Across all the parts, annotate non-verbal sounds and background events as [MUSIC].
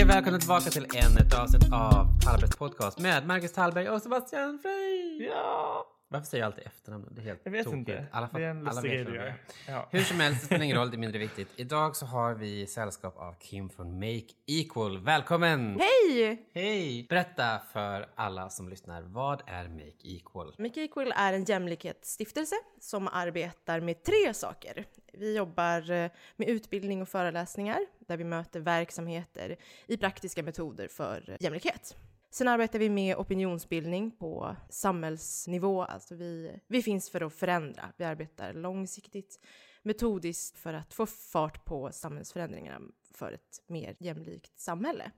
Hej och välkomna tillbaka till än ett avsnitt av Tallbergs podcast med Marcus Tallberg och Sebastian Frey. Ja! Varför säger jag alltid efternamn? Det är helt Jag vet tokigt. inte. Alla, det är en alla lustig grej du gör. Ja. Hur som helst, det spelar ingen [LAUGHS] roll, det är mindre viktigt. Idag så har vi sällskap av Kim från Make Equal. Välkommen! Hej! Hej! Berätta för alla som lyssnar, vad är Make Equal? Make Equal är en jämlikhetsstiftelse som arbetar med tre saker. Vi jobbar eh, med utbildning och föreläsningar där vi möter verksamheter i praktiska metoder för jämlikhet. Sen arbetar vi med opinionsbildning på samhällsnivå, alltså vi, vi finns för att förändra. Vi arbetar långsiktigt, metodiskt för att få fart på samhällsförändringarna för ett mer jämlikt samhälle.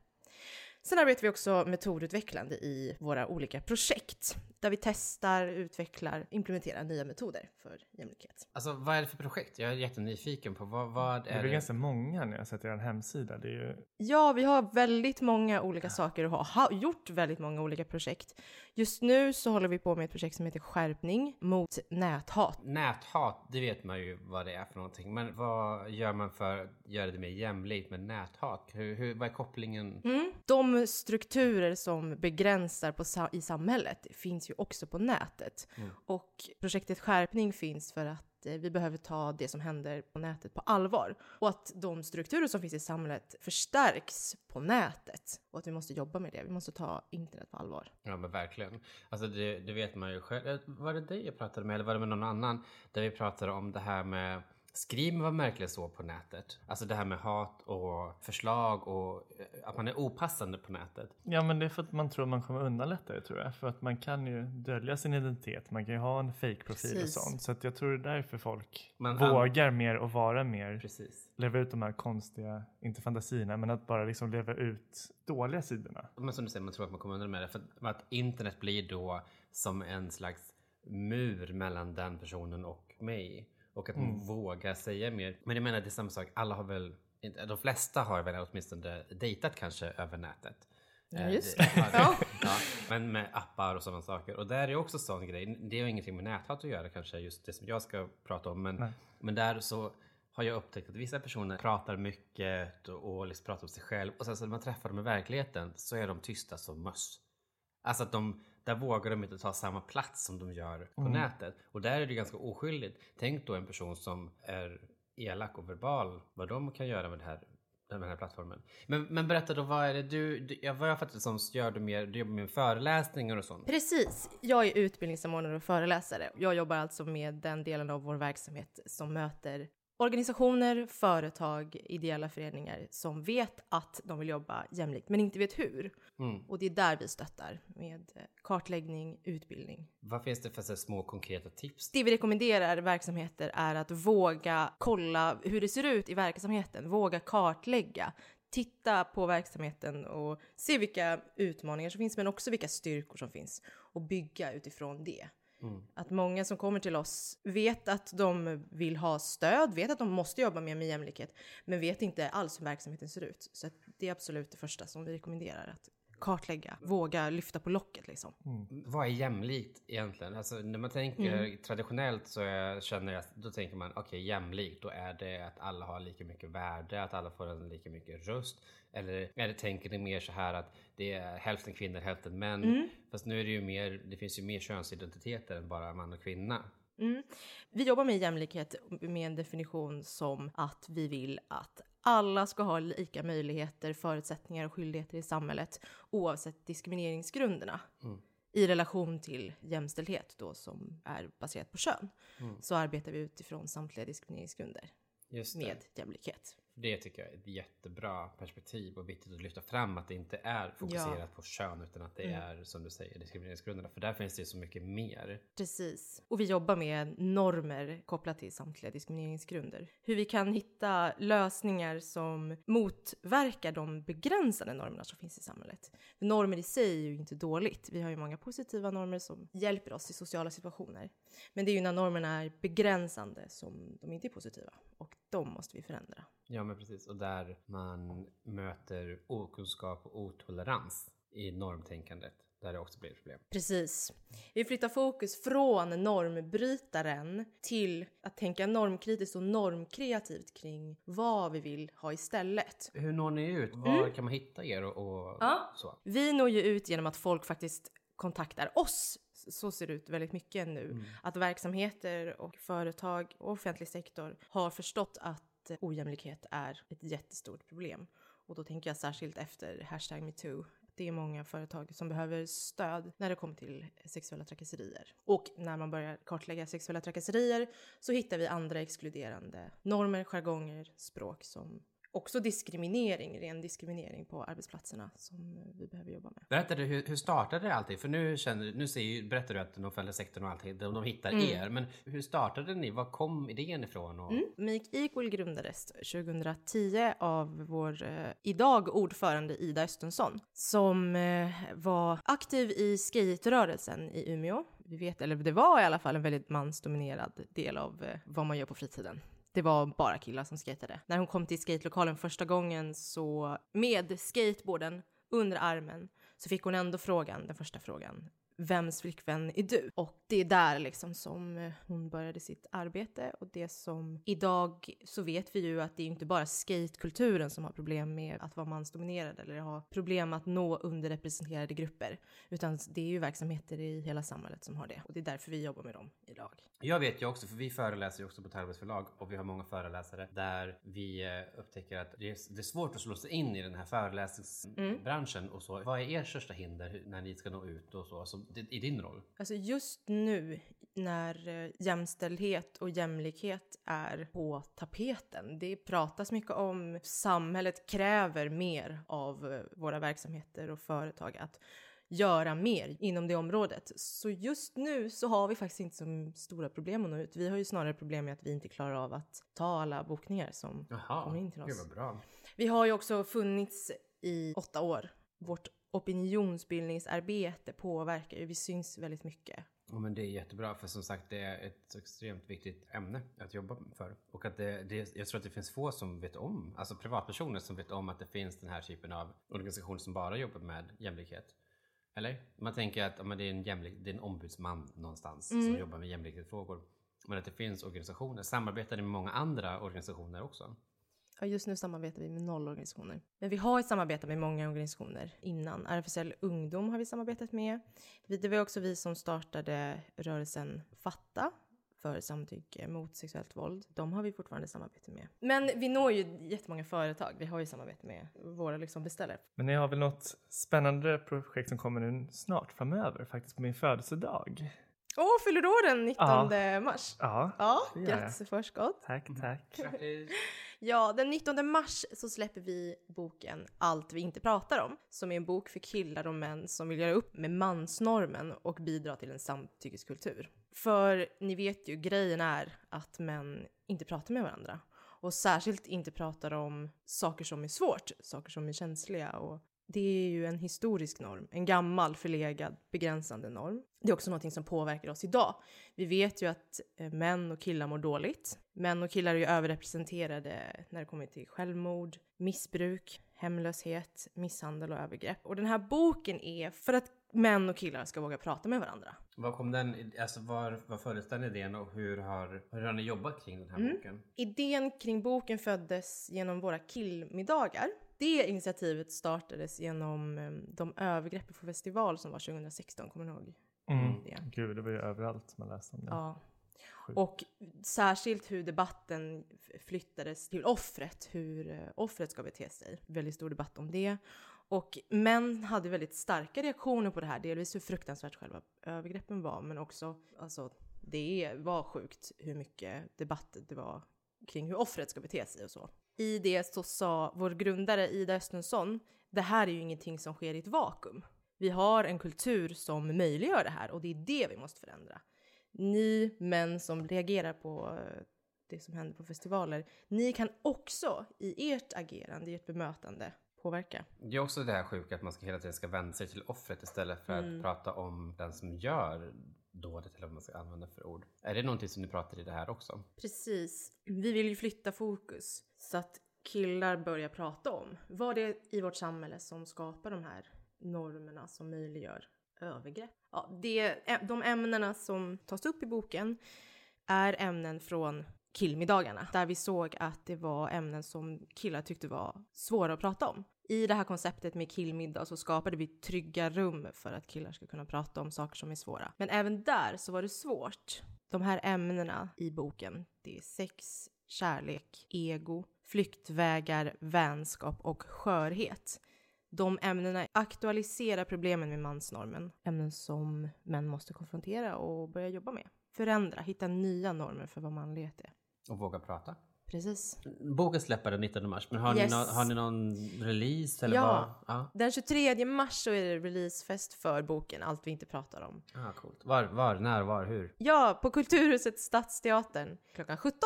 Sen arbetar vi också metodutvecklande i våra olika projekt där vi testar, utvecklar, implementerar nya metoder för jämlikhet. Alltså vad är det för projekt? Jag är jättenyfiken på vad, vad Det är blir det? ganska många när jag sett er hemsida. Det är ju... Ja, vi har väldigt många olika saker och har ha, gjort väldigt många olika projekt. Just nu så håller vi på med ett projekt som heter Skärpning mot näthat. Näthat, det vet man ju vad det är för någonting. Men vad gör man för att göra det mer jämlikt med näthat? Hur, hur, vad är kopplingen? Mm. De strukturer som begränsar på sa- i samhället finns ju också på nätet. Och projektet Skärpning finns för att eh, vi behöver ta det som händer på nätet på allvar. Och att de strukturer som finns i samhället förstärks på nätet. Och att vi måste jobba med det. Vi måste ta internet på allvar. Ja men verkligen. Alltså det, det vet man ju själv. Eh, Var det dig jag pratade med eller var det med någon annan? Där vi pratade om det här med Skriv vad märkligt så på nätet. Alltså det här med hat och förslag och eh, att man är opassande på nätet. Ja men det är för att man tror man kommer undan lättare tror jag. För att man kan ju dölja sin identitet. Man kan ju ha en fake-profil och sånt. Så att jag tror det är därför folk Men- vågar mer och vara mer. Precis. Leva ut de här konstiga, inte fantasierna, men att bara liksom leva ut dåliga sidorna. Men som du säger, man tror att man kommer undan med det. För att- att internet blir då som en slags mur mellan den personen och mig. Och att man vågar säga mer. Men jag menar det är samma sak, alla har väl, de flesta har väl åtminstone dejtat kanske över nätet. Ja, Eh, just det. Ja, Ja. [LAUGHS] ja, men med appar och sådana saker. Och där är också sån grej. Det har ingenting med näthat att göra kanske, just det som jag ska prata om. Men, Nej. men där så har jag upptäckt att vissa personer pratar mycket och, och liksom pratar om sig själv. Och sen så när man träffar dem i verkligheten så är de tysta som möss. Alltså att de, där vågar de inte ta samma plats som de gör på Mm. nätet. Och där är det ganska oskyldigt. Tänk då en person som är elak och verbal, vad de kan göra med det här den här plattformen. Men, men berätta då, vad är det du, du vad jag fattar som gör du mer, du jobbar med föreläsningar och sånt? Precis. Jag är utbildningssamordnare och föreläsare. Jag jobbar alltså med den delen av vår verksamhet som möter organisationer, företag, ideella föreningar som vet att de vill jobba jämlikt men inte vet hur. Mm. Och det är där vi stöttar med eh, kartläggning, utbildning. Vad finns det för så små konkreta tips? Det vi rekommenderar verksamheter är att våga kolla hur det ser ut i verksamheten, våga kartlägga, titta på verksamheten och se vilka utmaningar som finns men också vilka styrkor som finns och bygga utifrån det. Mm. Att många som kommer till oss vet att de vill ha stöd, vet att de måste jobba mer med jämlikhet, men vet inte alls hur verksamheten ser ut. Så att det är absolut det första som vi rekommenderar, att kartlägga, våga lyfta på locket liksom. Vad är jämlikt egentligen? Alltså när man tänker Mm. traditionellt så är, känner jag, då tänker man okej jämlikt, då är det att alla har lika mycket värde, att alla får en lika mycket röst. Eller, eller tänker ni mer så här att det är hälften kvinnor, hälften män? Mm. Fast nu är det ju mer, det finns ju mer könsidentiteter än bara man och kvinna. Mm. Vi jobbar med jämlikhet med en definition som att vi vill att alla ska ha lika möjligheter, förutsättningar och skyldigheter i samhället oavsett diskrimineringsgrunderna. Mm. I relation till jämställdhet då som är baserat på kön Mm. så arbetar vi utifrån samtliga diskrimineringsgrunder med jämlikhet. Det tycker jag är ett jättebra perspektiv och viktigt att lyfta fram att det inte är fokuserat på kön utan att det Mm. är som du säger diskrimineringsgrunderna. För där finns det ju så mycket mer. Precis. Och vi jobbar med normer kopplat till samtliga diskrimineringsgrunder. Hur vi kan hitta lösningar som motverkar de begränsande normerna som finns i samhället. För normer i sig är ju inte dåligt. Vi har ju många positiva normer som hjälper oss i sociala situationer. Men det är ju när normerna är begränsande som de inte är positiva. Och de måste vi förändra. Ja men precis, och där man möter okunskap och otolerans i normtänkandet. där det också blir problem. Precis. Vi flyttar fokus från normbrytaren till att tänka normkritiskt och normkreativt kring vad vi vill ha istället. Hur når ni ut? Var kan man hitta er och, och Mm. Ja. så? Vi når ju ut genom att folk faktiskt kontaktar oss. Så ser det ut väldigt mycket nu. Mm. Att verksamheter och företag och offentlig sektor har förstått att ojämlikhet är ett jättestort problem. Och då tänker jag särskilt efter hashtag metoo. Det är många företag som behöver stöd när det kommer till sexuella trakasserier. Och när man börjar kartlägga sexuella trakasserier så hittar vi andra exkluderande normer, jargonger, språk som också diskriminering, ren diskriminering på arbetsplatserna som vi behöver jobba med. Berätta du, hur, hur startade det allting? För nu, känner, nu ser ju, berättar du att den offentliga sektorn och allting, de, de hittar Mm. er. Men hur startade ni? Var kom idén ifrån? Och, Mm. Make Equal grundades 2010 av vår eh, idag ordförande Ida Östensson som eh, var aktiv i skaterörelsen i Umeå. Vi vet, eller det var i alla fall en väldigt mansdominerad del av eh, vad man gör på fritiden. Det var bara killar som skatade. När hon kom till skatelokalen första gången så med skateboarden under armen så fick hon ändå frågan, den första frågan. Vems flickvän är du? Och det är där liksom som eh, hon började sitt arbete och det som idag så vet vi ju att det är inte bara skatekulturen som har problem med att vara mansdominerad eller ha problem att nå underrepresenterade grupper utan det är ju verksamheter i hela samhället som har det och det är därför vi jobbar med dem idag. Jag vet ju också, för vi föreläser ju också på Termes förlag och vi har många föreläsare där vi eh, upptäcker att det är, svårt att slå sig in i den här föreläsningsbranschen och så. Vad är ert största hinder när ni ska nå ut och så, som, i din roll? Alltså just nu när eh, jämställdhet och jämlikhet är på tapeten. Det pratas mycket om samhället kräver mer av eh, våra verksamheter och företag att göra mer inom det området. Så just nu så har vi faktiskt inte så stora problem att nå ut. Vi har ju snarare problem med att vi inte klarar av att ta alla bokningar som Jaha, kommer in till gud oss. vad bra. Vi har ju också funnits i åtta år. Vårt opinionsbildningsarbete påverkar ju, vi syns väldigt mycket. Ja, men det är jättebra för som sagt det är ett extremt viktigt ämne att jobba för. Och att det, det, jag tror att det finns få som vet om, alltså privatpersoner som vet om att det finns den här typen av organisationer som bara jobbar med jämlikhet. Eller? Man tänker att men det, är en jämlik, det är en ombudsman någonstans som jobbar med jämlikhetsfrågor. Men att det finns organisationer. Samarbetar med många andra organisationer också? Ja, just nu samarbetar vi med noll organisationer. Men vi har samarbetat med många organisationer innan. RFSL Ungdom har vi samarbetat med. Vi- Det var också vi som startade rörelsen Fatta för samtycke mot sexuellt våld. De har vi fortfarande samarbete med. Men vi når ju jättemånga företag. Vi har ju samarbete med våra liksom beställare. Men ni har väl något spännande projekt som kommer nu snart framöver, faktiskt på min födelsedag. Åh, fyller du år den 19 mars? Ja, Ja, grattis i förskott. tack, tack. Ja, den 19 mars så släpper vi boken Allt vi inte pratar om, som är en bok för killar och män som vill göra upp med mansnormen och bidra till en samtyckeskultur. För ni vet ju, grejen är att män inte pratar med varandra. Och särskilt inte pratar om saker som är svårt, saker som är känsliga och det är ju en historisk norm, en gammal förlegad begränsande norm. Det är också någonting som påverkar oss idag. Vi vet ju att eh, män och killar mår dåligt. Män och killar är ju överrepresenterade när det kommer till självmord, missbruk, hemlöshet, misshandel och övergrepp. Och den här boken är för att män och killar ska våga prata med varandra. Var kom den, alltså var, var föddes den idén och hur har, hur har ni jobbat kring den här Mm. boken? Idén kring boken föddes genom våra killmiddagar. Det initiativet startades genom eh, de övergrepp på festival som var 2016, kommer ni ihåg? Mm. det? Gud, det var ju överallt man läste om det. Ja. Sjukt. Och särskilt hur debatten flyttades till offret, hur eh, offret ska bete sig. Väldigt stor debatt om det. Och män hade väldigt starka reaktioner på det här, delvis hur fruktansvärt själva övergreppen var, men också, alltså, det var sjukt hur mycket debatt det var kring hur offret ska bete sig och så. I det så sa vår grundare Ida Östensson, det här är ju ingenting som sker i ett vakuum. Vi har en kultur som möjliggör det här och det är det vi måste förändra ni män som reagerar på eh, det som händer på festivaler, ni kan också i ert agerande, i ert bemötande påverka. Det är också det här sjuka att man ska hela tiden ska vända sig till offret istället för Mm. att prata om den som gör dådet eller vad man ska använda för ord. Är det någonting som ni pratar i det här också? Precis. Vi vill ju flytta fokus så att killar börjar prata om vad det är i vårt samhälle som skapar de här normerna som möjliggör övergrepp. Ja, det, de ämnena som tas upp i boken är ämnen från killmiddagarna där vi såg att det var ämnen som killar tyckte var svåra att prata om. I det här konceptet med killmiddag så skapade vi trygga rum för att killar ska kunna prata om saker som är svåra. Men även där så var det svårt. De här ämnena i boken, det är sex, kärlek, ego, flyktvägar, vänskap och skörhet. De ämnena aktualiserar problemen med mansnormen. Ämnen som män måste konfrontera och börja jobba med. Förändra, hitta nya normer för vad manlighet är. Och våga prata. Precis. Boken släpper den 19 mars, men har, Yes. ni, nå- har ni någon release? Eller Ja. Vad? Ja. Den 23 mars så är det releasefest för boken Allt vi inte pratar om. Ah, coolt. Var, var, när, var, hur? Ja, på Kulturhuset Stadsteatern klockan 17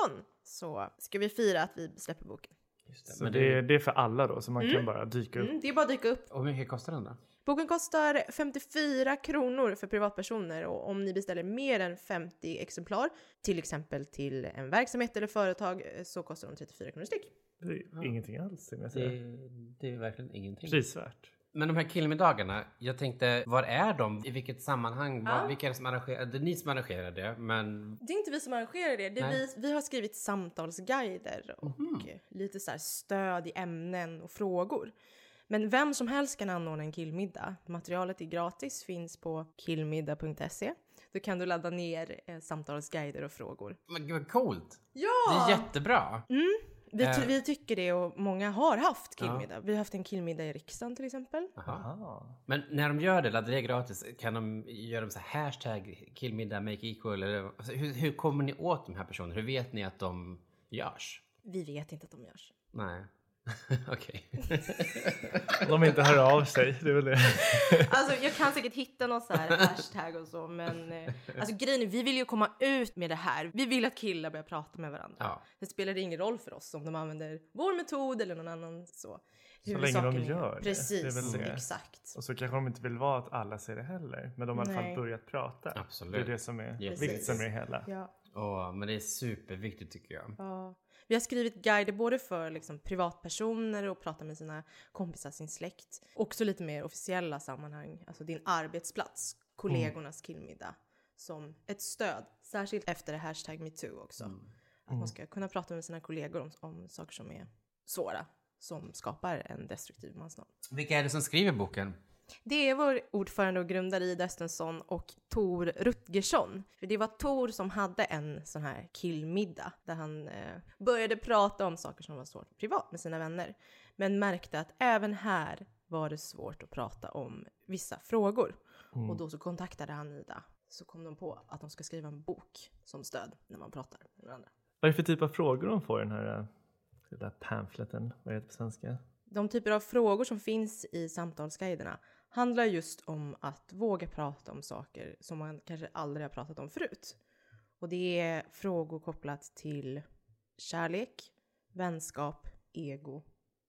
så ska vi fira att vi släpper boken. Just det. Så Men det, är- det är för alla då, så man kan bara dyka upp. Mm, det är bara att dyka upp. Och hur mycket kostar den då? Boken kostar 54 kronor för privatpersoner och om ni beställer mer än 50 exemplar, till exempel till en verksamhet eller företag, så kostar de 34 kronor styck. Det är ingenting alls. jag Det, säga. det är verkligen ingenting. Prisvärt. Men de här killmiddagarna, jag tänkte, var är de? I vilket sammanhang? Var, Ja. Vilka är det som arrangerar? Det är ni som arrangerar det, men... Det är inte vi som arrangerar det, det är Nej. vi, vi har skrivit samtalsguider och eh, lite så här stöd i ämnen och frågor. Men vem som helst kan anordna en killmiddag. Materialet är gratis, finns på killmiddag.se. Då kan du ladda ner eh, samtalsguider och frågor. Men gud vad coolt! Ja! Det är jättebra! Vi, ty- Eh. vi tycker det och många har haft killmiddag. Vi har haft en killmiddag i riksdagen till exempel. Aha. Aha. Men när de gör det, laddar det gratis, kan de göra de så här hashtag killmiddag make equal? Eller, alltså, hur, hur kommer ni åt de här personerna? Hur vet ni att de görs? Vi vet inte att de görs. Nej. [LAUGHS] Okej. De inte hör av sig, det är väl det. Alltså jag kan säkert hitta någon så här hashtag och så men eh, alltså grejen är vi vill ju komma ut med det här. Vi vill att killar börjar prata med varandra. Ja. Det spelar ingen roll för oss om de använder vår metod eller någon annan så. länge de gör det. Precis, Det är väl det. exakt. Och så kanske de inte vill vara att alla säger det heller. Men de har i alla fall börjat prata. Absolut. Det är det som är Yes. vitsen med det hela. Ja. Åh, men det är superviktigt tycker jag. Ja. Vi har skrivit guider både för liksom, privatpersoner och prata med sina kompisar, sin släkt. Också lite mer officiella sammanhang, alltså din arbetsplats, kollegornas killmiddag. Som ett stöd, särskilt efter hashtag metoo också. Att man ska kunna prata med sina kollegor om, om saker som är svåra, som skapar en destruktiv mansnorm. Vilka är det som skriver boken? Det är vår ordförande och grundare Ida Östensson och Tor Rutgersson. För det var Tor som hade en sån här killmiddag där han eh, började prata om saker som var svårt privat med sina vänner. Men märkte att även här var det svårt att prata om vissa frågor. Och då så kontaktade han Ida. Så kom de på att de ska skriva en bok som stöd när man pratar med varandra. Vad är det för typ av frågor de får i den här, eh, den där pamfleten? Vad heter det på svenska? De typer av frågor som finns i samtalsguiderna handlar just om att våga prata om saker som man kanske aldrig har pratat om förut. Och det är frågor kopplat till kärlek, vänskap, ego,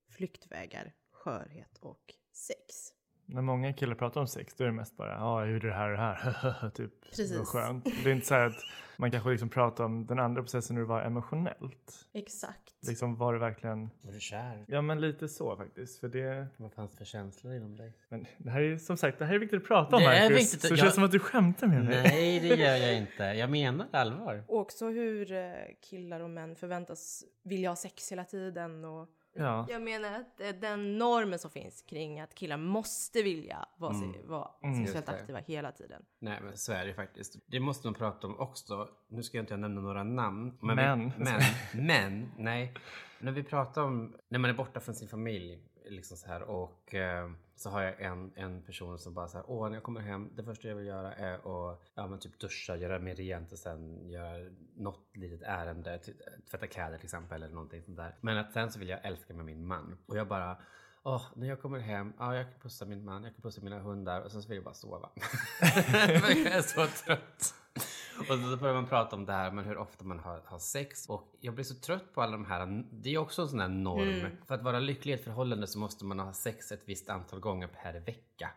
flyktvägar, skörhet och sex. När många killar pratar om sex då är det mest bara ja, jag gjorde det här och det här. [LAUGHS] typ. Precis. Vad skönt. Det är inte så här att man kanske liksom pratar om den andra processen hur det var emotionellt. Exakt. Liksom var det verkligen, Var du kär? ja men lite så faktiskt. För det, Vad fanns det för känslor inom dig? men det här är som sagt, det här är viktigt att prata om Det är Marcus. viktigt att- Så det jag- känns som att du skämtar med mig. Nej, det gör jag inte. Jag menar allvar. Och också hur eh, killar och män förväntas vilja ha sex hela tiden och Ja. Jag menar att eh, den normen som finns kring att killar måste vilja vara, sig, vara Mm. sexuellt aktiva hela tiden. Nej, men så är det faktiskt. Det måste man prata om också. Nu ska jag inte nämna några namn. Men. Vi, men, men, nej. När vi pratar om när man är borta från sin familj liksom så här och eh, så har jag en, en person som bara så här, åh när jag kommer hem, det första jag vill göra är att ja, men typ duscha, göra mig rent och sen göra något litet ärende, tvätta kläder till exempel eller någonting sånt där. Men att sen så vill jag älska med min man och jag bara Åh, när jag kommer hem, ja, jag kan pussa min man, jag kan pussa mina hundar och sen så vill jag bara sova. [LAUGHS] För jag är så trött. Och då börjar man prata om det här, men hur ofta man har, har sex. Och jag blir så trött på alla de här, det är också en sån här norm. För att vara lycklig i ett förhållande så måste man ha sex ett visst antal gånger per vecka.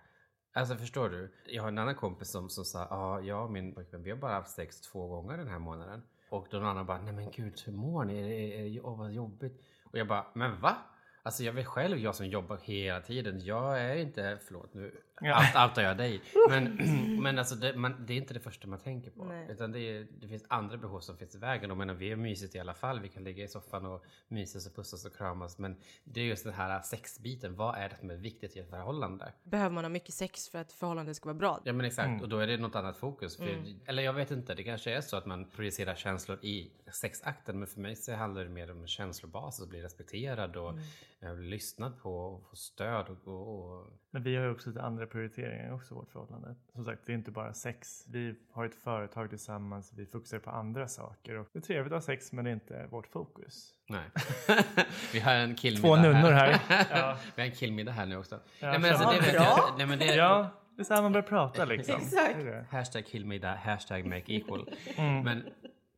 Alltså förstår du? Jag har en annan kompis som, som sa, ja, jag och min pojkvän, vi har bara haft sex två gånger den här månaden. Och då någon annan bara, nej men gud, hur mår ni? Är det, är det, åh vad jobbigt. Och jag bara, men va? Alltså jag vet själv, jag som jobbar hela tiden, jag är inte, förlåt nu Ja. out, outar jag dig. Men, [CLEARS THROAT] men alltså det, man, det är inte det första man tänker på. Nej. Utan det, är, det finns andra behov som finns i vägen. Och menar, vi är mysigt i alla fall. Vi kan ligga i soffan och myses och pussas och kramas. Men det är just den här sexbiten. Vad är det som är viktigt i ett förhållande? Behöver man ha mycket sex för att förhållandet ska vara bra? Ja men exakt, Mm. och då är det något annat fokus. För, Mm. Eller jag vet inte, det kanske är så att man projicerar känslor i sexakten. Men för mig så handlar det mer om känslobasis, att bli respekterad och Mm. Lyssnad på och få stöd. Och, och, och Men vi har ju också lite andra prioriteringar också i vårt förhållande. Som sagt, det är inte bara sex. Vi har ett företag tillsammans, vi fokuserar på andra saker. Och det är trevligt att ha sex, men det är inte vårt fokus. Nej. [LAUGHS] vi har en killmiddag Två nunnor här. [LAUGHS] Ja. Vi har en killmiddag här nu också. Ja, nej, men alltså, kör. det bra. Nej, men det, Ja, det är så här man börjar prata liksom. [LAUGHS] Exakt. Hashtag killmiddag, hashtag make equal. Mm. Men,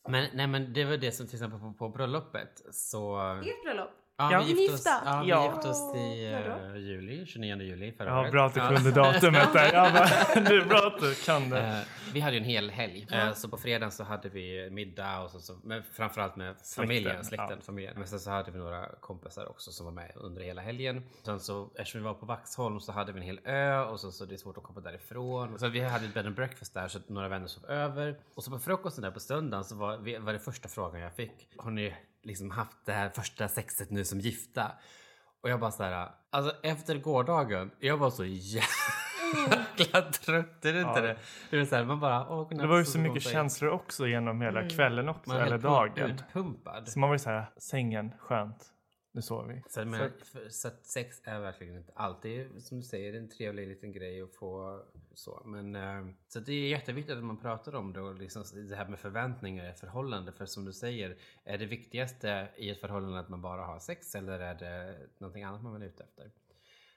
men, nej, men det var det som till exempel på, på bröllopet så... Ert bröllop? Ja, Ja. vi gifte oss, Gifta? ja, vi Ja. gifte oss i eh, juli, 29 juli förra Ja, året. bra att du Ja. kunde datumet där. Jag [LAUGHS] bara, det är bra att du kan det. Eh, vi hade ju en hel helg. Eh, så på fredagen så hade vi middag och så, så men framförallt med familjen, släkten, ja. familjen. Men sen så hade vi några kompisar också som var med under hela helgen. Sen så eftersom vi var på Vaxholm så hade vi en hel ö och så, så det är svårt att komma därifrån. Så vi hade ett bed and breakfast där så att några vänner sov över. Och så på frukosten där på söndagen så var, vi- var det första frågan jag fick. Har ni liksom haft det här första sexet nu som gifta? Och jag bara såhär, alltså efter gårdagen, jag var så jävla trött. Är det inte Ja. det? Det är så här, man bara, åh, Det var ju så mycket känslor också genom hela kvällen också, Man eller dagen. utpumpad. Så man var ju så här, sängen, skönt, nu sover vi. Så, men, för, så att sex är verkligen inte alltid, som du säger, en trevlig liten grej att få så. Men eh, så det är jätteviktigt att man pratar om det och liksom det här med förväntningar i förhållande. För som du säger, är det viktigaste i ett förhållande att man bara har sex eller är det någonting annat man är ute efter?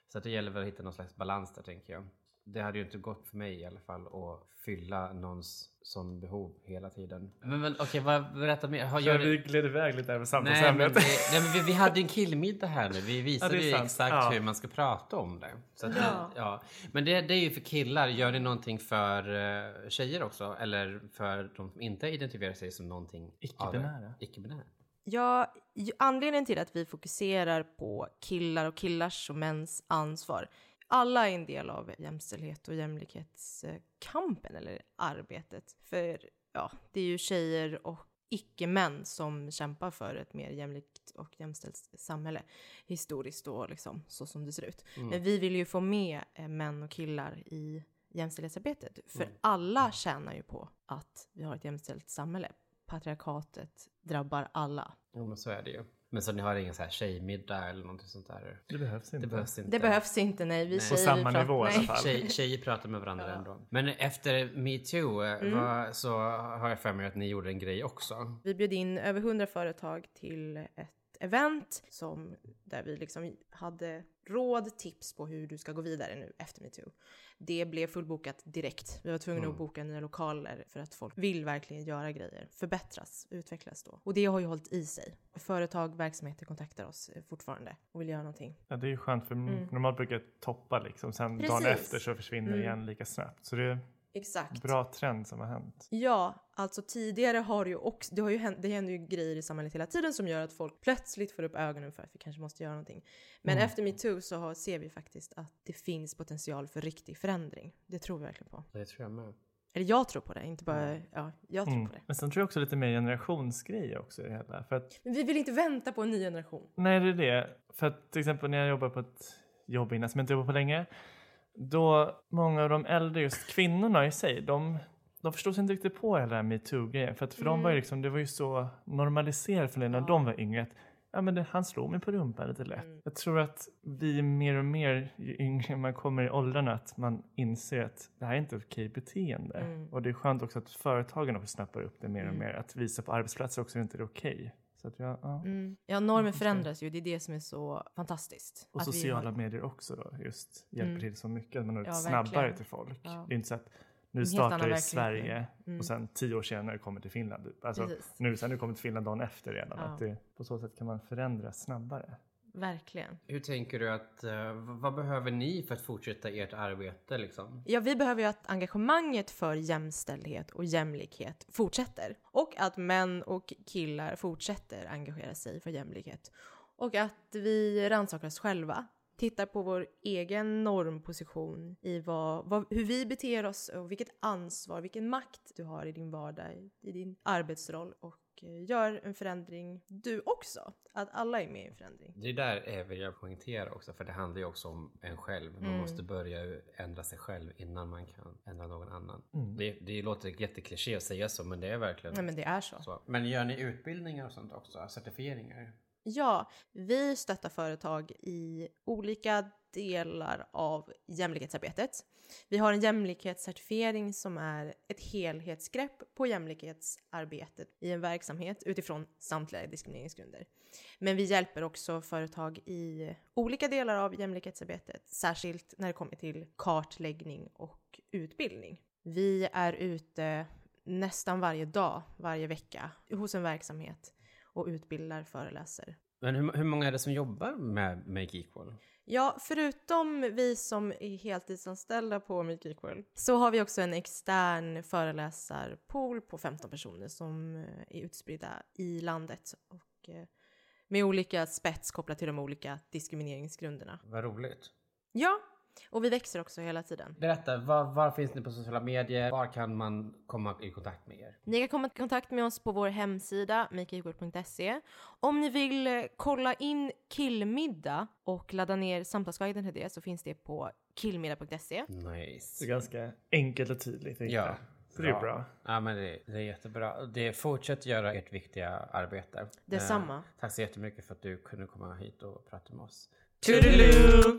Så att det gäller väl att hitta någon slags balans där tänker jag. Det hade ju inte gått för mig i alla fall att fylla någons sån behov hela tiden. Men, men okej, vad, berätta mer. Har, gör vi gled iväg lite över Nej men, samtalsämnet. vi, nej, men vi, vi hade ju en killmiddag här nu. Vi visade Ja, ju exakt Ja. hur man ska prata om det. Så att, Ja. ja. Men det, det är ju för killar. Gör ni någonting för uh, tjejer också? Eller för de som inte identifierar sig som någonting? Icke-binära. Icke-binära. Ja, anledningen till att vi fokuserar på killar och killars och mäns ansvar. Alla är en del av jämställdhet och jämlikhetskampen eller arbetet. För ja, det är ju tjejer och icke-män som kämpar för ett mer jämlikt och jämställt samhälle historiskt och liksom så som det ser ut. Men vi vill ju få med eh, män och killar i jämställdhetsarbetet. För alla tjänar ju på att vi har ett jämställt samhälle. Patriarkatet drabbar alla. Jo men så är det ju. Men så ni har ingen så här tjejmiddag eller någonting sånt där? Det behövs inte. Det behövs inte. Det behövs inte, nej. Vi Nej. På samma pratar- nivå i alla nej. fall. Tjej, tjejer pratar med varandra ändå. Men efter metoo eh, Mm. så har jag för mig att ni gjorde en grej också. Vi bjöd in över 100 företag till ett event som, där vi liksom hade råd, tips på hur du ska gå vidare nu efter metoo. Det blev fullbokat direkt. Vi var tvungna Mm. att boka nya lokaler för att folk vill verkligen göra grejer, förbättras, utvecklas då. Och det har ju hållit i sig. Företag, verksamheter kontaktar oss eh, fortfarande och vill göra någonting. Ja, det är ju skönt för Mm. normalt brukar det toppa liksom. Sen dagen Precis. efter så försvinner det Mm. igen lika snabbt. Så det Exakt. bra trend som har hänt. Ja, alltså tidigare har det ju också, det har ju hänt, det händer ju grejer i samhället hela tiden som gör att folk plötsligt får upp ögonen för att vi kanske måste göra någonting. Men Mm. efter metoo så har, ser vi faktiskt att det finns potential för riktig förändring. Det tror vi verkligen på. Det tror jag med. Eller jag tror på det, inte bara, ja, jag tror Mm. på det. Men sen tror jag också lite mer generationsgrej också i det hela. För att, Men vi vill inte vänta på en ny generation. nej, det är det. För att till exempel när jag jobbar på ett jobb innan som jag inte jobbat på länge. Då många av de äldre just kvinnorna i sig, de, de förstod sig inte riktigt på hela metoo-grejen. För att för dem var ju liksom, det var ju så normaliserat för det när Ja. de var yngre. att, Ja men det, han slår mig på rumpan lite lätt. Mm. Jag tror att vi mer och mer, ju yngre man kommer i åldrarna, att man inser att det här är inte ett okej beteende. Mm. Och det är skönt också att företagen också snappar upp det mer och Mm. mer. Att visa på arbetsplatser också att det inte är okej. Så att jag, ja. Mm. Ja, normer förändras ju, det är det som är så fantastiskt. Och sociala har- medier också då, just hjälper Mm. till så mycket. Att man når ut Ja, snabbare verkligen. till folk. Ja. Det är inte så att nu startar i Sverige Mm. och sen tio år senare kommer till Finland. Alltså, Precis. nu sen du kommer till Finland dagen efter redan. Ja. Att det, på så sätt kan man förändra snabbare. Verkligen. Hur tänker du att, eh, vad behöver ni för att fortsätta ert arbete liksom? Ja, vi behöver ju att engagemanget för jämställdhet och jämlikhet fortsätter. Och att män och killar fortsätter engagera sig för jämlikhet. Och att vi rannsakar oss själva. Tittar på vår egen normposition i vad, vad, hur vi beter oss och vilket ansvar, vilken makt du har i din vardag, i din arbetsroll och eh, gör en förändring du också. Att alla är med i en förändring. Det där är vill jag poängtera också, för det handlar ju också om en själv. Man Mm. måste börja ändra sig själv innan man kan ändra någon annan. Mm. Det, det låter jättekliché att säga så, men det är verkligen Nej men det är så. så. Men gör ni utbildningar och sånt också? Certifieringar? Ja, vi stöttar företag i olika delar av jämlikhetsarbetet. Vi har en jämlikhetscertifiering som är ett helhetsgrepp på jämlikhetsarbetet i en verksamhet utifrån samtliga diskrimineringsgrunder. Men vi hjälper också företag i olika delar av jämlikhetsarbetet, särskilt när det kommer till kartläggning och utbildning. Vi är ute nästan varje dag, varje vecka hos en verksamhet och utbildar, föreläser. Men hur, hur många är det som jobbar med Make Equal? Ja, förutom vi som är heltidsanställda på Make Equal så har vi också en extern föreläsarpool på 15 personer som eh, är utspridda i landet och eh, med olika spets kopplat till de olika diskrimineringsgrunderna. Vad roligt. Ja, och vi växer också hela tiden. Berätta, var, var finns ni på sociala medier? Var kan man komma i kontakt med er? Ni kan komma i kontakt med oss på vår hemsida makeequal.se. Om ni vill eh, kolla in killmiddag och ladda ner samtalsguiden till det så finns det på killmiddag.se. Det är Nice. ganska enkelt och tydligt. Ja. Så det är bra. Ja, men det, det är jättebra. Det fortsätt göra ert viktiga arbete. Detsamma. Eh, tack så jättemycket för att du kunde komma hit och prata med oss. Toodaloo!